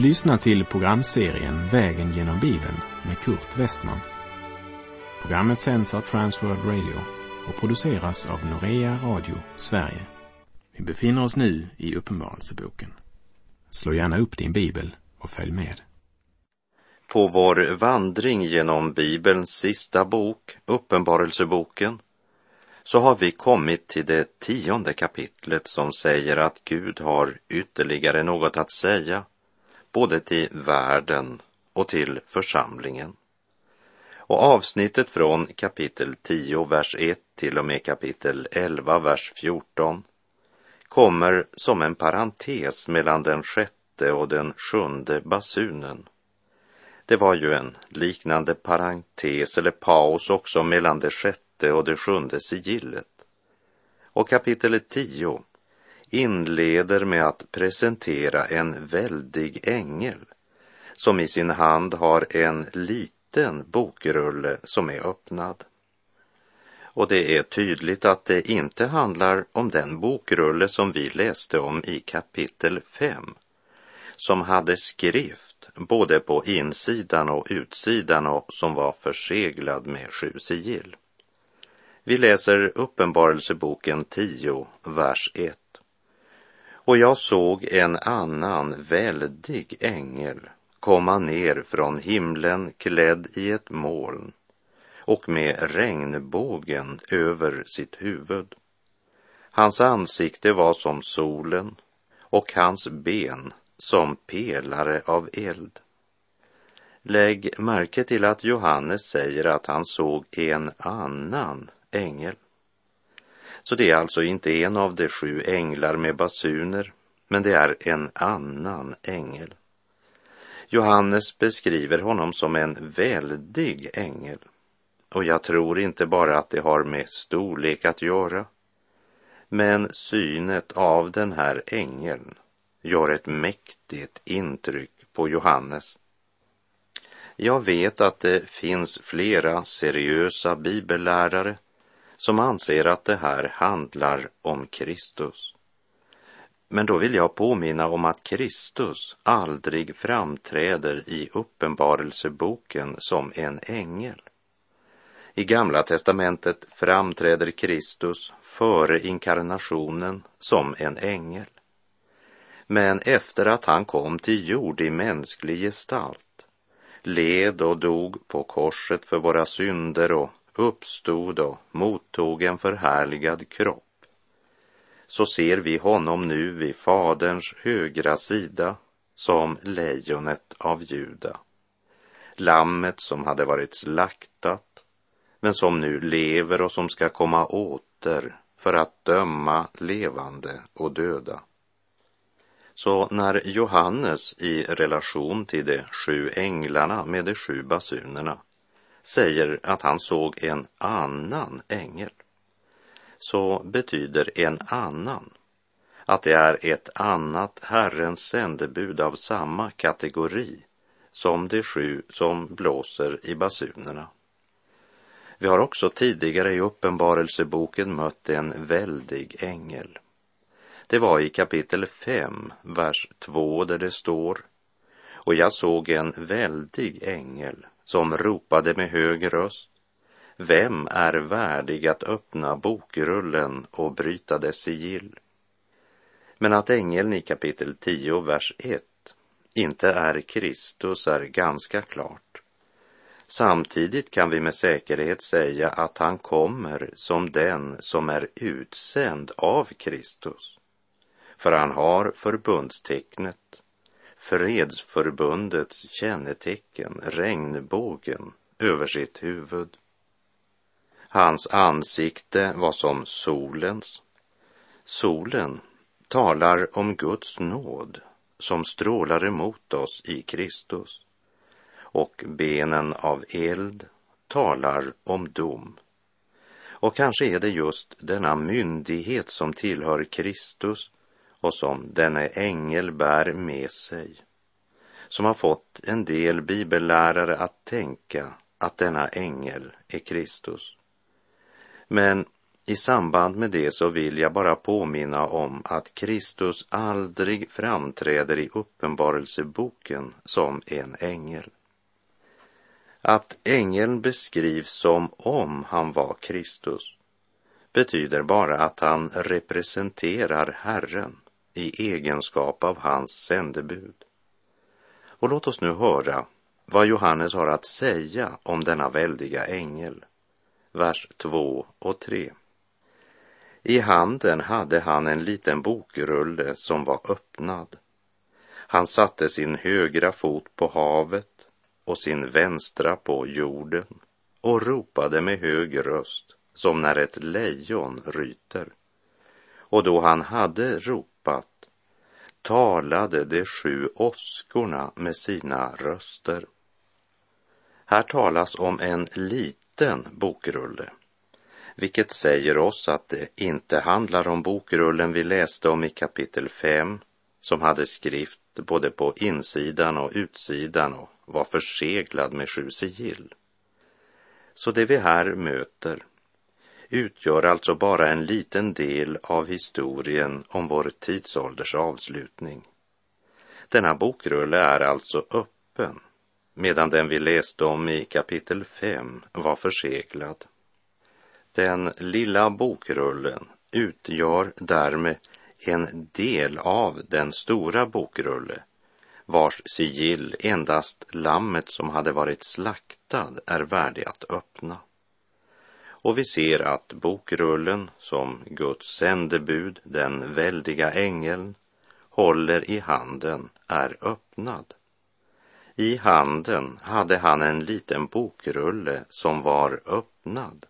Du lyssnar till programserien Vägen genom Bibeln med Kurt Westman. Programmet sänds av Transworld Radio och produceras av Norea Radio Sverige. Vi befinner oss nu i Uppenbarelseboken. Slå gärna upp din bibel och följ med. På vår vandring genom Bibelns sista bok, Uppenbarelseboken, så har vi kommit till det tionde kapitlet som säger att Gud har ytterligare något att säga både till världen och till församlingen. Och avsnittet från kapitel 10, vers 1 till och med kapitel 11, vers 14 kommer som en parentes mellan den sjätte och den sjunde basunen. Det var ju en liknande parentes eller paus också mellan det sjätte och det sjunde sigillet. Och kapitel 10 inleder med att presentera en väldig ängel som i sin hand har en liten bokrulle som är öppnad. Och det är tydligt att det inte handlar om den bokrulle som vi läste om i kapitel 5, som hade skrift både på insidan och utsidan och som var förseglad med sju sigill. Vi läser Uppenbarelseboken 10, vers 1. Och jag såg en annan väldig ängel komma ner från himlen klädd i ett moln och med regnbågen över sitt huvud. Hans ansikte var som solen och hans ben som pelare av eld. Lägg märke till att Johannes säger att han såg en annan ängel. Så det är alltså inte en av de sju änglar med basuner, men det är en annan ängel. Johannes beskriver honom som en väldig ängel. Och jag tror inte bara att det har med storlek att göra. Men synet av den här ängeln gör ett mäktigt intryck på Johannes. Jag vet att det finns flera seriösa bibellärare som anser att det här handlar om Kristus. Men då vill jag påminna om att Kristus aldrig framträder i Uppenbarelseboken som en ängel. I Gamla testamentet framträder Kristus före inkarnationen som en ängel. Men efter att han kom till jord i mänsklig gestalt, led och dog på korset för våra synder och uppstod och mottog en förhärligad kropp, så ser vi honom nu vid Faderns högra sida som lejonet av Juda. Lammet som hade varit slaktat, men som nu lever och som ska komma åter för att döma levande och döda. Så när Johannes i relation till de sju änglarna med de sju basunerna säger att han såg en annan ängel, så betyder en annan att det är ett annat Herrens sändebud av samma kategori som de sju som blåser i basunerna. Vi har också tidigare i Uppenbarelseboken mött en väldig ängel. Det var i kapitel 5, vers 2 där det står och jag såg en väldig ängel som ropade med hög röst. Vem är värdig att öppna bokrullen och bryta dess sigill? Men att ängeln i kapitel 10, vers 1 inte är Kristus är ganska klart. Samtidigt kan vi med säkerhet säga att han kommer som den som är utsänd av Kristus. För han har förbundstecknet fredsförbundets kännetecken, regnbågen, över sitt huvud. Hans ansikte var som solens. Solen talar om Guds nåd som strålar emot oss i Kristus. Och benen av eld talar om dom. Och kanske är det just denna myndighet som tillhör Kristus och som denne ängel bär med sig, som har fått en del bibellärare att tänka att denna ängel är Kristus. Men I samband med det så vill jag bara påminna om att Kristus aldrig framträder i Uppenbarelseboken som en ängel. Att ängeln beskrivs som om han var Kristus betyder bara att han representerar Herren i egenskap av hans sändebud. Och låt oss nu höra vad Johannes har att säga om denna väldiga ängel. Vers 2 och 3. I handen hade han en liten bokrulle som var öppnad. Han satte sin högra fot på havet och sin vänstra på jorden och ropade med hög röst som när ett lejon ryter. Och då han hade ropat talade de sju åskorna med sina röster. Här talas om en liten bokrulle, vilket säger oss att det inte handlar om bokrullen vi läste om i kapitel 5, som hade skrift både på insidan och utsidan och var förseglad med sju sigill. Så det vi här möter utgör alltså bara en liten del av historien om vår tidsålders avslutning. Denna bokrulle är alltså öppen, medan den vi läste om i kapitel 5 var förseglad. Den lilla bokrullen utgör därmed en del av den stora bokrulle vars sigill endast lammet som hade varit slaktad är värdig att öppna. Och vi ser att bokrullen som Guds sändebud, den väldiga ängeln, håller i handen är öppnad. I handen hade han en liten bokrulle som var öppnad.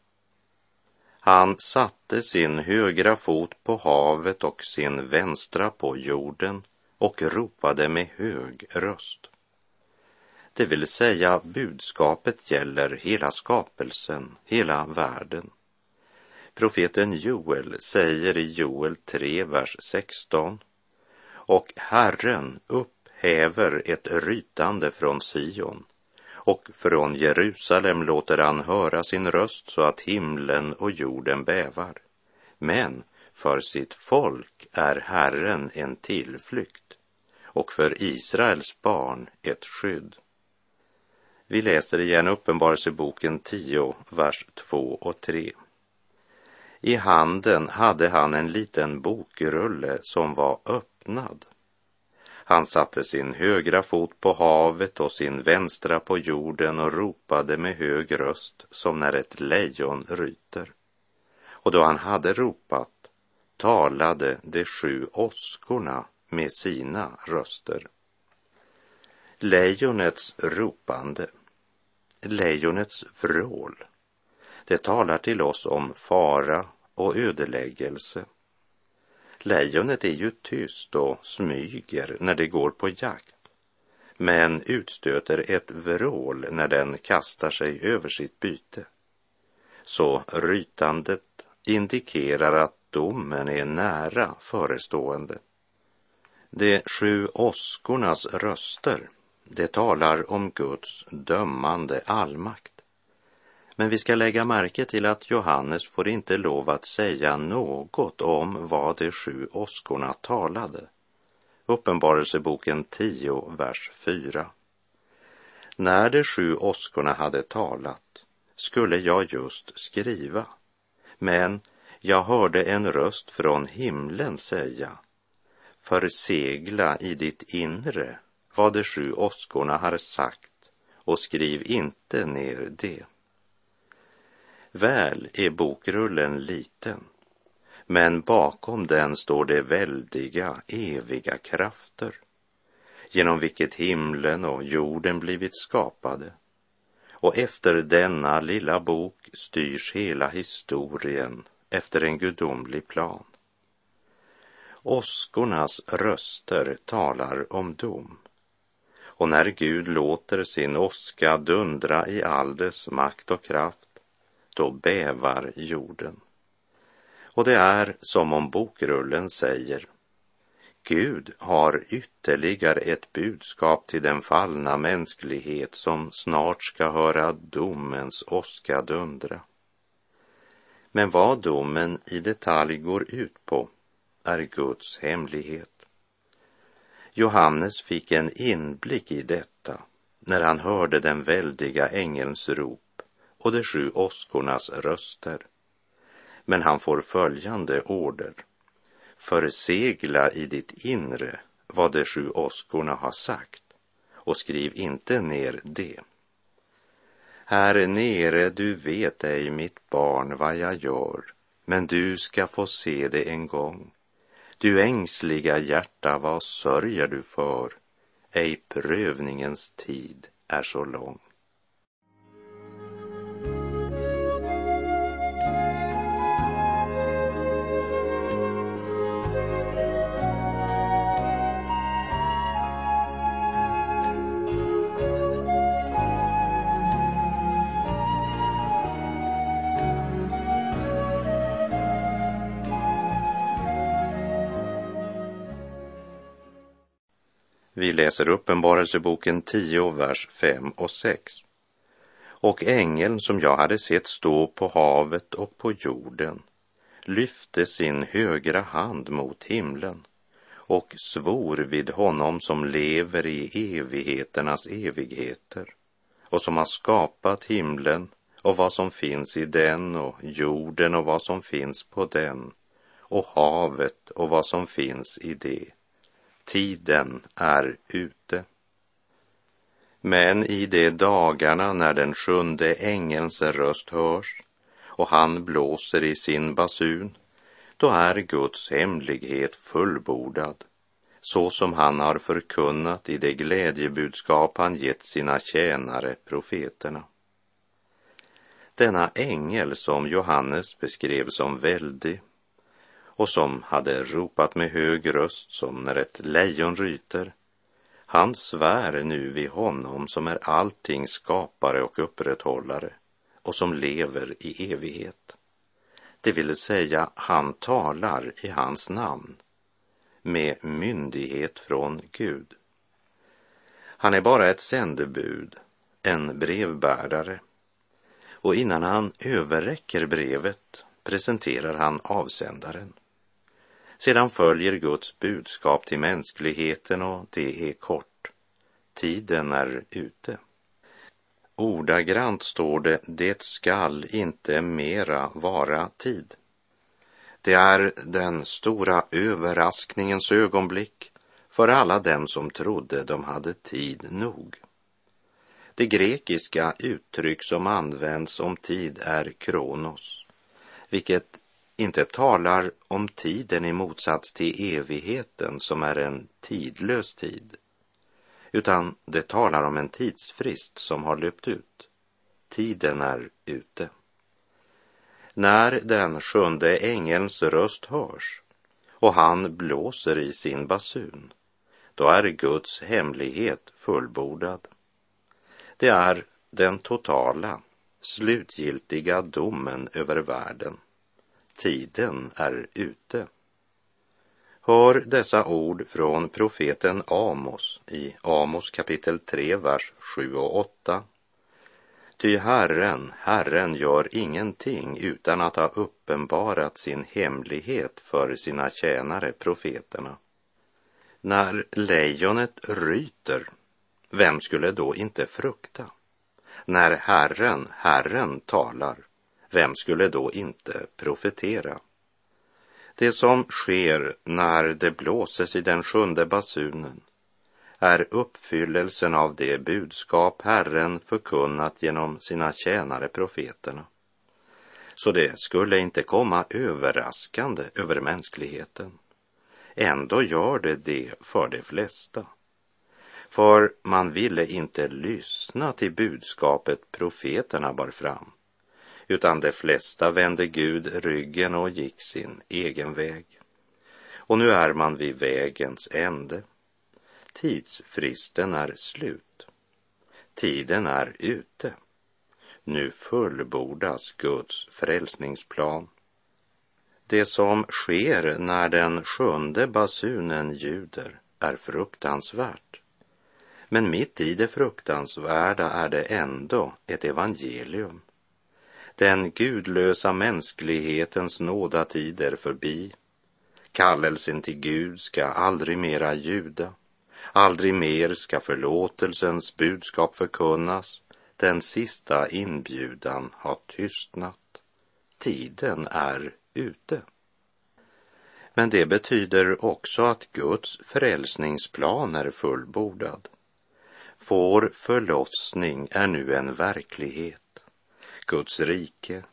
Han satte sin högra fot på havet och sin vänstra på jorden och ropade med hög röst. Det vill säga budskapet gäller hela skapelsen, hela världen. Profeten Joel säger i Joel 3, vers 16. Och Herren upphäver ett rytande från Sion och från Jerusalem låter han höra sin röst så att himlen och jorden bävar. Men för sitt folk är Herren en tillflykt och för Israels barn ett skydd. Vi läser igen Uppenbarelseboken 10, vers 2 och 3. I handen hade han en liten bokrulle som var öppnad. Han satte sin högra fot på havet och sin vänstra på jorden och ropade med hög röst som när ett lejon ryter. Och då han hade ropat talade de sju åskorna med sina röster. Lejonets ropande lejonets vrål. Det talar till oss om fara och ödeläggelse. Lejonet är ju tyst och smyger när det går på jakt, men utstöter ett vrål när den kastar sig över sitt byte. Så rytandet indikerar att domen är nära förestående. De sju åskornas röster det talar om Guds dömande allmakt. Men vi ska lägga märke till att Johannes får inte lov att säga något om vad de sju åskorna talade. Uppenbarelseboken 10, vers 4. När de sju åskorna hade talat skulle jag just skriva, men jag hörde en röst från himlen säga, försegla i ditt inre vad de sju åskorna har sagt och skriv inte ner det. Väl är bokrullen liten, men bakom den står det väldiga, eviga krafter, genom vilket himlen och jorden blivit skapade. Och efter denna lilla bok styrs hela historien efter en gudomlig plan. Åskornas röster talar om dom. Och när Gud låter sin åska dundra i all dess makt och kraft, då bävar jorden. Och det är som om bokrullen säger, Gud har ytterligare ett budskap till den fallna mänsklighet som snart ska höra domens åska dundra. Men vad domen i detalj går ut på är Guds hemlighet. Johannes fick en inblick i detta när han hörde den väldiga ängelns rop och de sju åskornas röster. Men han får följande order. Försegla i ditt inre vad de sju åskorna har sagt och skriv inte ner det. Här nere, du vet ej, mitt barn, vad jag gör, men du ska få se det en gång. Du ängsliga hjärta, vad sörjer du för? Ej prövningens tid är så lång. Vi läser Uppenbarelseboken 10, vers 5 och 6. Och ängeln som jag hade sett stå på havet och på jorden lyfte sin högra hand mot himlen och svor vid honom som lever i evigheternas evigheter och som har skapat himlen och vad som finns i den och jorden och vad som finns på den och havet och vad som finns i det Tiden är ute. Men i de dagarna när den sjunde ängelns röst hörs och han blåser i sin basun, då är Guds hemlighet fullbordad, så som han har förkunnat i det glädjebudskap han gett sina tjänare, profeterna. Denna ängel som Johannes beskrev som väldig och som hade ropat med hög röst som när ett lejon ryter. Han svär nu vid honom som är alltings skapare och upprätthållare och som lever i evighet. Det vill säga, han talar i hans namn med myndighet från Gud. Han är bara ett sändebud, en brevbärare. Och innan han överräcker brevet presenterar han avsändaren. Sedan följer Guds budskap till mänskligheten och det är kort. Tiden är ute. Ordagrant står det, det skall inte mera vara tid. Det är den stora överraskningens ögonblick för alla dem som trodde de hade tid nog. Det grekiska uttryck som används om tid är kronos, vilket inte talar om tiden i motsats till evigheten som är en tidlös tid, utan det talar om en tidsfrist som har löpt ut. Tiden är ute. När den sjunde ängelns röst hörs och han blåser i sin basun, då är Guds hemlighet fullbordad. Det är den totala, slutgiltiga domen över världen tiden är ute. Hör dessa ord från profeten Amos i Amos kapitel 3, vers 7 och 8. Ty Herren, Herren gör ingenting utan att ha uppenbarat sin hemlighet för sina tjänare, profeterna. När lejonet ryter, vem skulle då inte frukta? När Herren, Herren talar, vem skulle då inte profetera? Det som sker när det blåses i den sjunde basunen är uppfyllelsen av det budskap Herren förkunnat genom sina tjänare profeterna. Så det skulle inte komma överraskande över mänskligheten. Ändå gör det det för de flesta. För man ville inte lyssna till budskapet profeterna bar fram utan de flesta vände Gud ryggen och gick sin egen väg. Och nu är man vid vägens ände. Tidsfristen är slut. Tiden är ute. Nu fullbordas Guds frälsningsplan. Det som sker när den sjunde basunen ljuder är fruktansvärt. Men mitt i det fruktansvärda är det ändå ett evangelium den gudlösa mänsklighetens nådatid är förbi. Kallelsen till Gud ska aldrig mera ljuda. Aldrig mer ska förlåtelsens budskap förkunnas. Den sista inbjudan har tystnat. Tiden är ute. Men det betyder också att Guds frälsningsplan är fullbordad. Vår förlossning är nu en verklighet. Guds rike,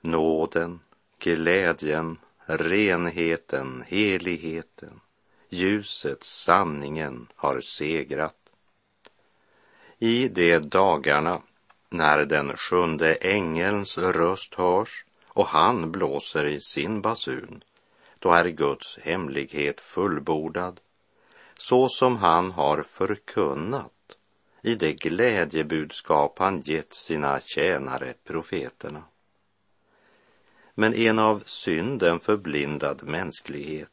nåden, glädjen, renheten, heligheten, ljuset, sanningen har segrat. I de dagarna när den sjunde ängelns röst hörs och han blåser i sin basun, då är Guds hemlighet fullbordad, så som han har förkunnat i det glädjebudskap han gett sina tjänare profeterna. Men en av synden förblindad mänsklighet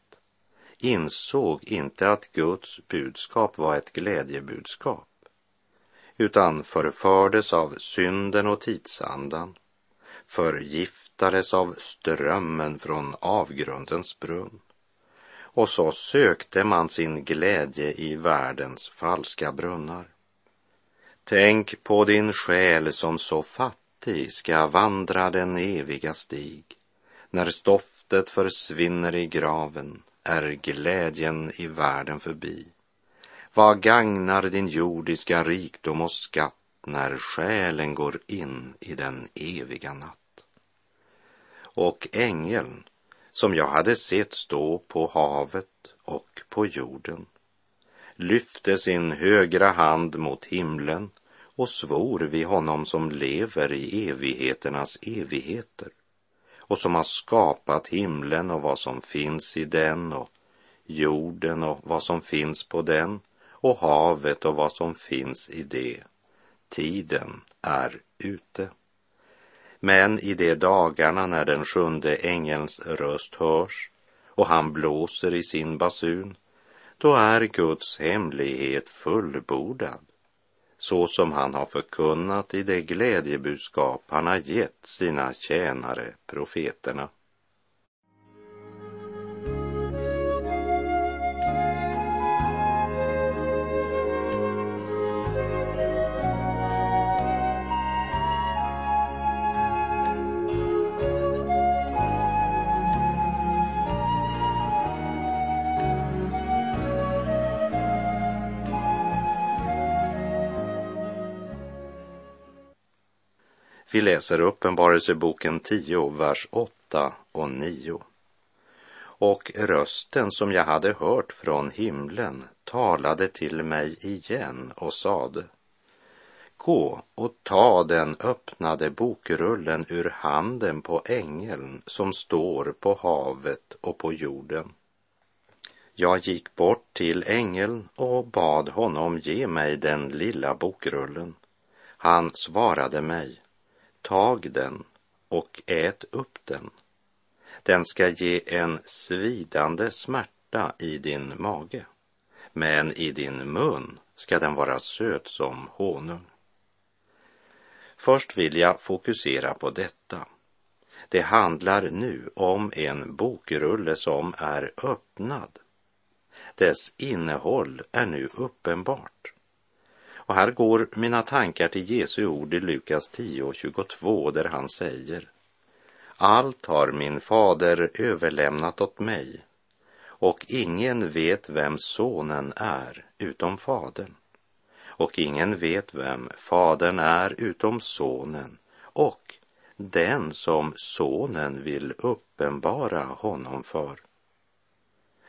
insåg inte att Guds budskap var ett glädjebudskap, utan förfördes av synden och tidsandan, förgiftades av strömmen från avgrundens brunn. Och så sökte man sin glädje i världens falska brunnar. Tänk på din själ som så fattig ska vandra den eviga stig. När stoftet försvinner i graven är glädjen i världen förbi. Vad gagnar din jordiska rikdom och skatt när själen går in i den eviga natt? Och ängeln som jag hade sett stå på havet och på jorden lyfte sin högra hand mot himlen och svor vid honom som lever i evigheternas evigheter och som har skapat himlen och vad som finns i den och jorden och vad som finns på den och havet och vad som finns i det. Tiden är ute. Men i de dagarna när den sjunde ängelns röst hörs och han blåser i sin basun, då är Guds hemlighet fullbordad så som han har förkunnat i det glädjebudskap han har gett sina tjänare profeterna. Läser Uppenbarelseboken 10, vers 8 och 9. Och rösten som jag hade hört från himlen talade till mig igen och sade Gå och ta den öppnade bokrullen ur handen på ängeln som står på havet och på jorden. Jag gick bort till ängeln och bad honom ge mig den lilla bokrullen. Han svarade mig Tag den och ät upp den. Den ska ge en svidande smärta i din mage, men i din mun ska den vara söt som honung. Först vill jag fokusera på detta. Det handlar nu om en bokrulle som är öppnad. Dess innehåll är nu uppenbart. Och här går mina tankar till Jesu ord i Lukas 10 och 22 där han säger Allt har min fader överlämnat åt mig och ingen vet vem sonen är utom fadern och ingen vet vem fadern är utom sonen och den som sonen vill uppenbara honom för.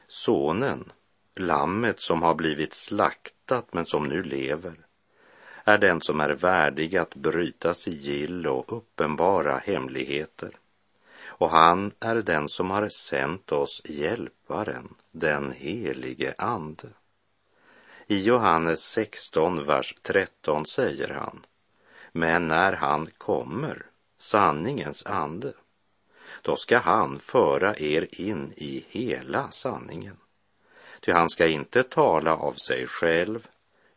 Sonen, lammet som har blivit slaktat men som nu lever, är den som är värdig att bryta sigill och uppenbara hemligheter. Och han är den som har sänt oss hjälparen, den helige Ande. I Johannes 16, vers 13 säger han, men när han kommer, sanningens ande, då ska han föra er in i hela sanningen. Ty han ska inte tala av sig själv,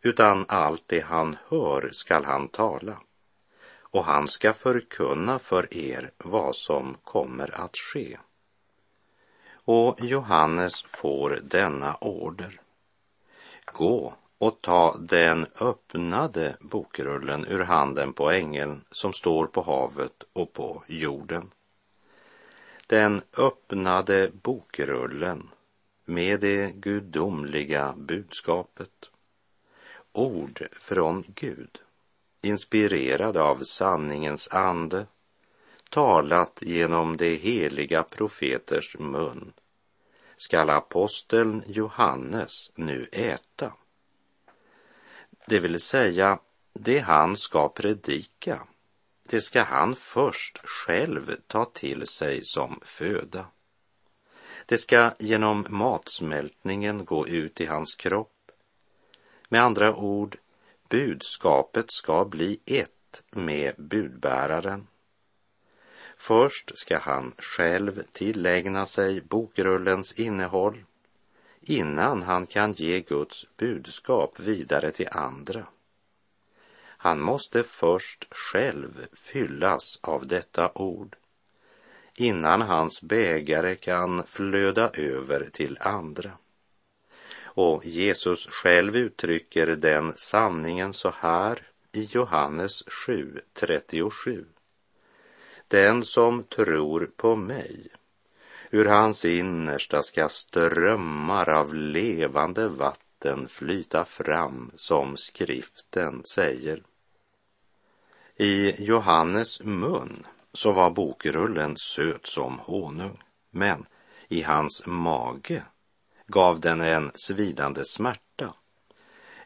utan allt det han hör skall han tala. och han ska förkunna för er vad som kommer att ske. Och Johannes får denna order. Gå och ta den öppnade bokrullen ur handen på ängeln som står på havet och på jorden. Den öppnade bokrullen med det gudomliga budskapet. Ord från Gud, inspirerade av sanningens ande, talat genom de heliga profeters mun, skall aposteln Johannes nu äta. Det vill säga, det han ska predika, det ska han först själv ta till sig som föda. Det ska genom matsmältningen gå ut i hans kropp. Med andra ord, budskapet ska bli ett med budbäraren. Först ska han själv tillägna sig bokrullens innehåll innan han kan ge Guds budskap vidare till andra. Han måste först själv fyllas av detta ord innan hans bägare kan flöda över till andra. Och Jesus själv uttrycker den sanningen så här i Johannes 7.37. Den som tror på mig, ur hans innersta ska strömmar av levande vatten flyta fram, som skriften säger. I Johannes mun så var bokrullen söt som honung, men i hans mage gav den en svidande smärta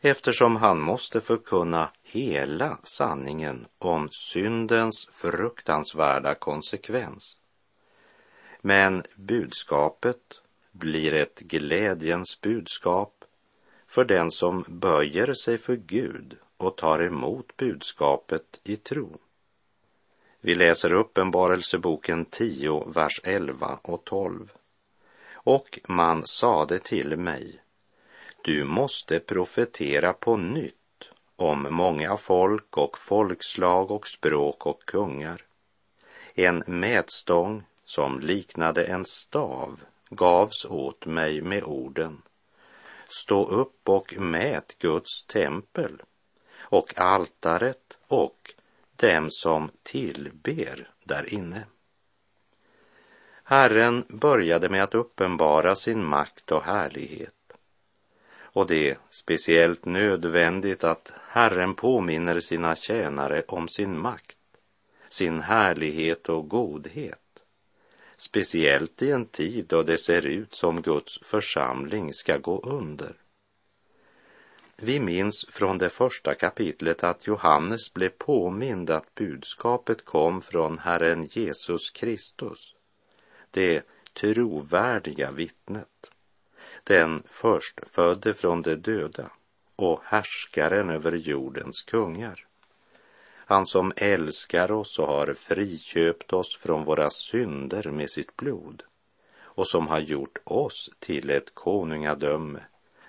eftersom han måste förkunna hela sanningen om syndens fruktansvärda konsekvens. Men budskapet blir ett glädjens budskap för den som böjer sig för Gud och tar emot budskapet i tro. Vi läser Uppenbarelseboken 10, vers 11 och 12. Och man sade till mig, du måste profetera på nytt om många folk och folkslag och språk och kungar. En mätstång som liknade en stav gavs åt mig med orden Stå upp och mät Guds tempel och altaret och dem som tillber därinne. Herren började med att uppenbara sin makt och härlighet. Och det är speciellt nödvändigt att Herren påminner sina tjänare om sin makt, sin härlighet och godhet. Speciellt i en tid då det ser ut som Guds församling ska gå under. Vi minns från det första kapitlet att Johannes blev påmind att budskapet kom från Herren Jesus Kristus, det trovärdiga vittnet, den förstfödde från de döda och härskaren över jordens kungar. Han som älskar oss och har friköpt oss från våra synder med sitt blod och som har gjort oss till ett konungadöme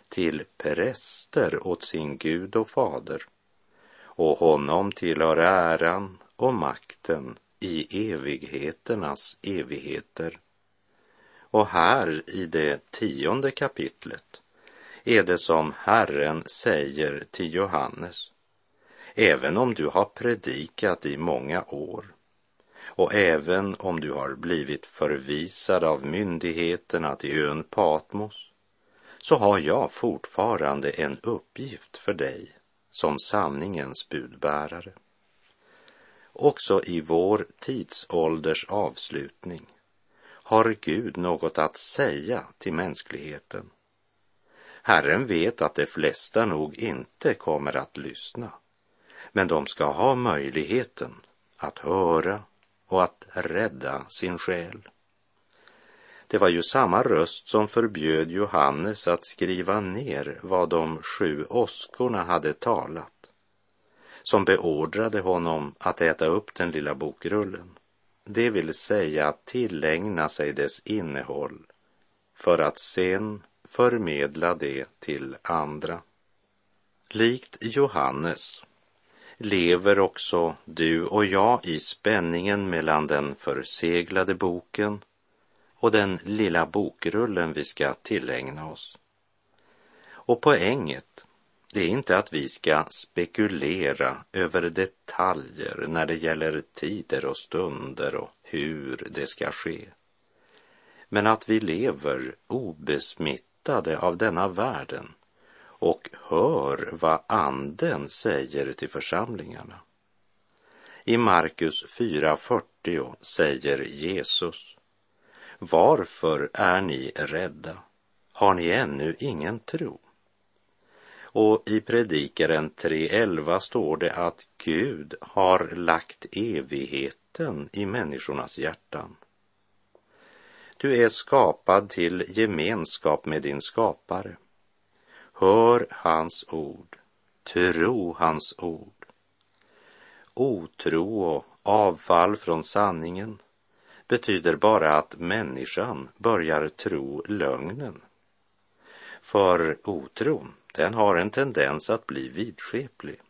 till präster åt sin Gud och fader och honom tillhör äran och makten i evigheternas evigheter. Och här i det tionde kapitlet är det som Herren säger till Johannes. Även om du har predikat i många år och även om du har blivit förvisad av myndigheterna till ön Patmos så har jag fortfarande en uppgift för dig som sanningens budbärare. Också i vår tidsålders avslutning har Gud något att säga till mänskligheten. Herren vet att de flesta nog inte kommer att lyssna, men de ska ha möjligheten att höra och att rädda sin själ. Det var ju samma röst som förbjöd Johannes att skriva ner vad de sju åskorna hade talat, som beordrade honom att äta upp den lilla bokrullen, det vill säga att tillägna sig dess innehåll för att sen förmedla det till andra. Likt Johannes lever också du och jag i spänningen mellan den förseglade boken och den lilla bokrullen vi ska tillägna oss. Och poänget, det är inte att vi ska spekulera över detaljer när det gäller tider och stunder och hur det ska ske. Men att vi lever obesmittade av denna världen och hör vad anden säger till församlingarna. I Markus 4.40 säger Jesus Varför är ni rädda? Har ni ännu ingen tro? Och i Predikaren 3.11 står det att Gud har lagt evigheten i människornas hjärtan. Du är skapad till gemenskap med din skapare. Hör hans ord, tro hans ord. Otro och avfall från sanningen betyder bara att människan börjar tro lögnen. För otron, den har en tendens att bli vidskeplig.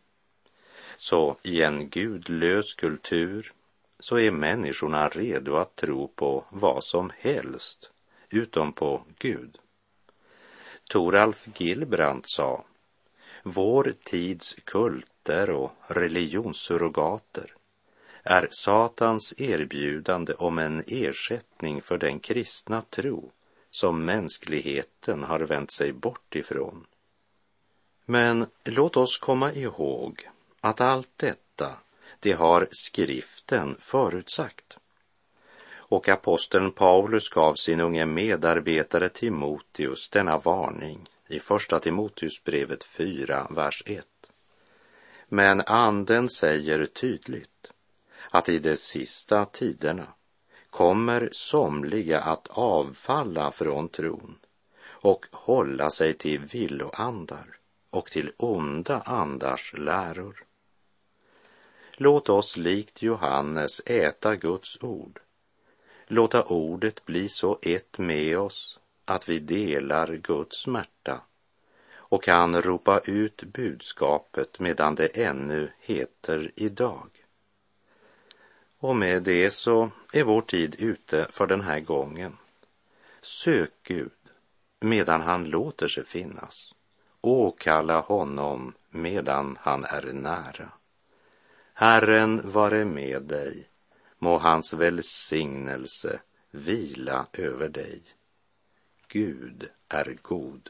Så i en gudlös kultur så är människorna redo att tro på vad som helst utom på Gud. Toralf Gilbrand sa, vår tids kulter och religionssurrogater är Satans erbjudande om en ersättning för den kristna tro som mänskligheten har vänt sig bort ifrån. Men låt oss komma ihåg att allt detta, det har skriften förutsagt. Och aposteln Paulus gav sin unge medarbetare Timoteus denna varning i Första Timoteusbrevet 4, vers 1. Men anden säger tydligt att i de sista tiderna kommer somliga att avfalla från tron och hålla sig till villoandar och till onda andars läror. Låt oss likt Johannes äta Guds ord, låta ordet bli så ett med oss att vi delar Guds smärta och kan ropa ut budskapet medan det ännu heter idag. Och med det så är vår tid ute för den här gången. Sök Gud medan han låter sig finnas. Åkalla honom medan han är nära. Herren vare med dig. Må hans välsignelse vila över dig. Gud är god.